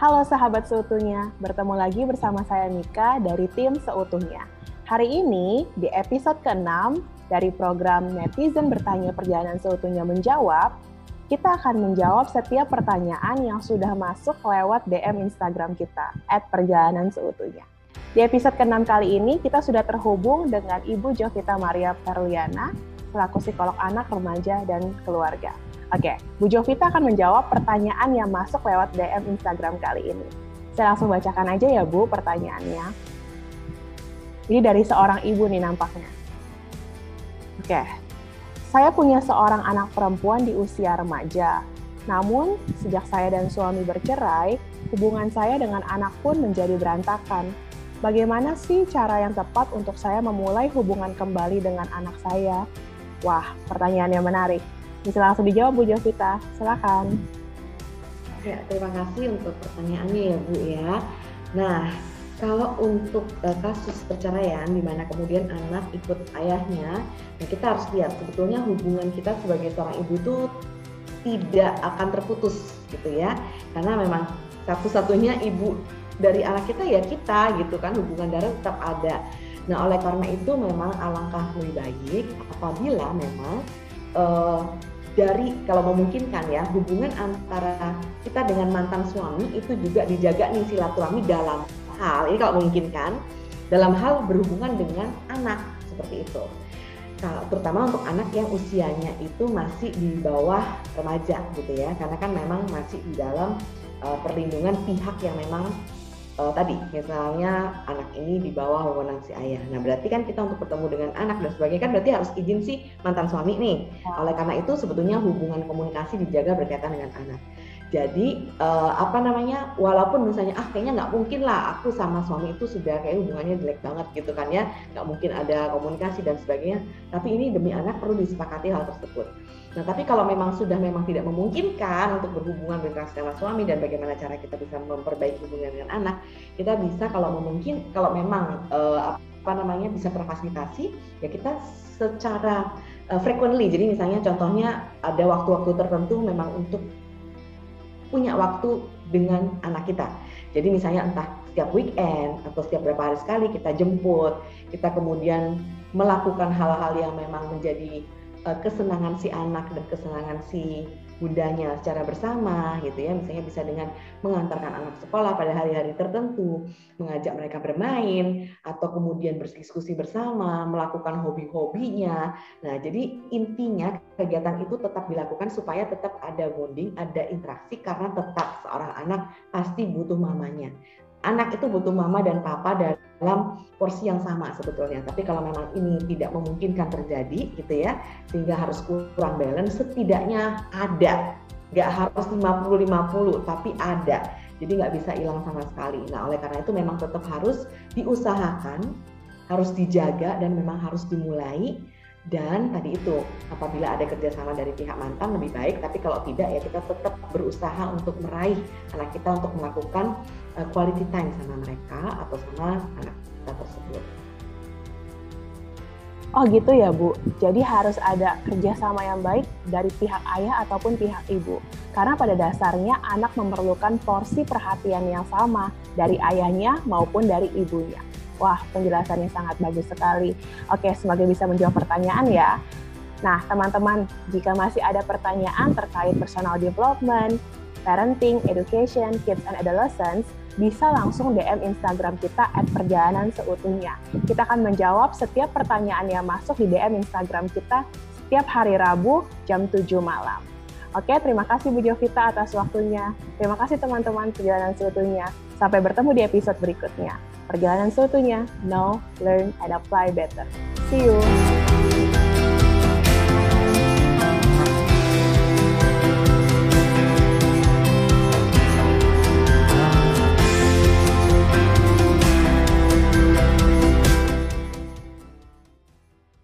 Halo sahabat seutuhnya, bertemu lagi bersama saya Mika dari tim Seutuhnya. Hari ini di episode ke-6 dari program Netizen Bertanya Perjalanan Seutuhnya Menjawab, kita akan menjawab setiap pertanyaan yang sudah masuk lewat DM Instagram kita, at perjalanan seutuhnya. Di episode ke-6 kali ini, kita sudah terhubung dengan Ibu Jovita Maria Perliana, selaku psikolog anak, remaja, dan keluarga. Oke, Bu Jovita akan menjawab pertanyaan yang masuk lewat DM Instagram kali ini. Saya langsung bacakan aja ya Bu pertanyaannya. Ini dari seorang ibu nih nampaknya. Oke, saya punya seorang anak perempuan di usia remaja. Namun, sejak saya dan suami bercerai, hubungan saya dengan anak pun menjadi berantakan. Bagaimana sih cara yang tepat untuk saya memulai hubungan kembali dengan anak saya? Wah, pertanyaan yang menarik. Bisa langsung dijawab Bu Jovita, silakan. Ya, terima kasih untuk pertanyaannya ya Bu ya. Nah, kalau untuk uh, kasus perceraian di mana kemudian anak ikut ayahnya, nah kita harus lihat sebetulnya hubungan kita sebagai seorang ibu itu tidak akan terputus gitu ya. Karena memang satu-satunya ibu dari anak kita ya kita gitu kan hubungan darah tetap ada. Nah, oleh karena itu memang alangkah lebih baik apabila memang uh, dari kalau memungkinkan ya hubungan antara kita dengan mantan suami itu juga dijaga nih silaturahmi dalam hal ini kalau memungkinkan dalam hal berhubungan dengan anak seperti itu kalau terutama untuk anak yang usianya itu masih di bawah remaja gitu ya karena kan memang masih di dalam uh, perlindungan pihak yang memang uh, tadi misalnya anak ini di bawah wewenang si ayah. Nah berarti kan kita untuk bertemu dengan anak dan sebagainya kan berarti harus izin si mantan suami nih. Ya. Oleh karena itu sebetulnya hubungan komunikasi dijaga berkaitan dengan anak. Jadi uh, apa namanya, walaupun misalnya ah kayaknya nggak mungkin lah aku sama suami itu sudah kayak hubungannya jelek banget gitu kan ya, nggak mungkin ada komunikasi dan sebagainya. Tapi ini demi anak perlu disepakati hal tersebut. Nah tapi kalau memang sudah memang tidak memungkinkan untuk berhubungan dengan sama suami dan bagaimana cara kita bisa memperbaiki hubungan dengan anak, kita bisa kalau memungkin kalau memang uh, apa namanya bisa terfasilitasi ya kita secara uh, frequently. Jadi misalnya contohnya ada waktu-waktu tertentu memang untuk punya waktu dengan anak kita. Jadi misalnya entah setiap weekend atau setiap berapa hari sekali kita jemput, kita kemudian melakukan hal-hal yang memang menjadi uh, kesenangan si anak dan kesenangan si bundanya secara bersama gitu ya. Misalnya bisa dengan mengantarkan anak sekolah pada hari-hari tertentu mengajak mereka bermain atau kemudian berdiskusi bersama melakukan hobi-hobinya. Nah jadi intinya kegiatan itu tetap dilakukan supaya tetap ada bonding ada interaksi karena tetap seorang anak pasti butuh mamanya anak itu butuh mama dan papa dalam porsi yang sama sebetulnya. Tapi kalau memang ini tidak memungkinkan terjadi gitu ya, sehingga harus kurang balance, setidaknya ada. Nggak harus 50-50, tapi ada. Jadi nggak bisa hilang sama sekali. Nah oleh karena itu memang tetap harus diusahakan, harus dijaga dan memang harus dimulai dan tadi itu apabila ada kerjasama dari pihak mantan lebih baik tapi kalau tidak ya kita tetap berusaha untuk meraih anak kita untuk melakukan uh, quality time sama mereka atau sama anak kita tersebut. Oh gitu ya Bu, jadi harus ada kerjasama yang baik dari pihak ayah ataupun pihak ibu. Karena pada dasarnya anak memerlukan porsi perhatian yang sama dari ayahnya maupun dari ibunya. Wah, penjelasannya sangat bagus sekali. Oke, semoga bisa menjawab pertanyaan ya. Nah, teman-teman, jika masih ada pertanyaan terkait personal development, parenting, education, kids and adolescents, bisa langsung DM Instagram kita at perjalanan seutuhnya. Kita akan menjawab setiap pertanyaan yang masuk di DM Instagram kita setiap hari Rabu jam 7 malam. Oke, terima kasih Bu Jovita atas waktunya. Terima kasih teman-teman perjalanan seutuhnya. Sampai bertemu di episode berikutnya perjalanan seutuhnya. Know, learn, and apply better. See you!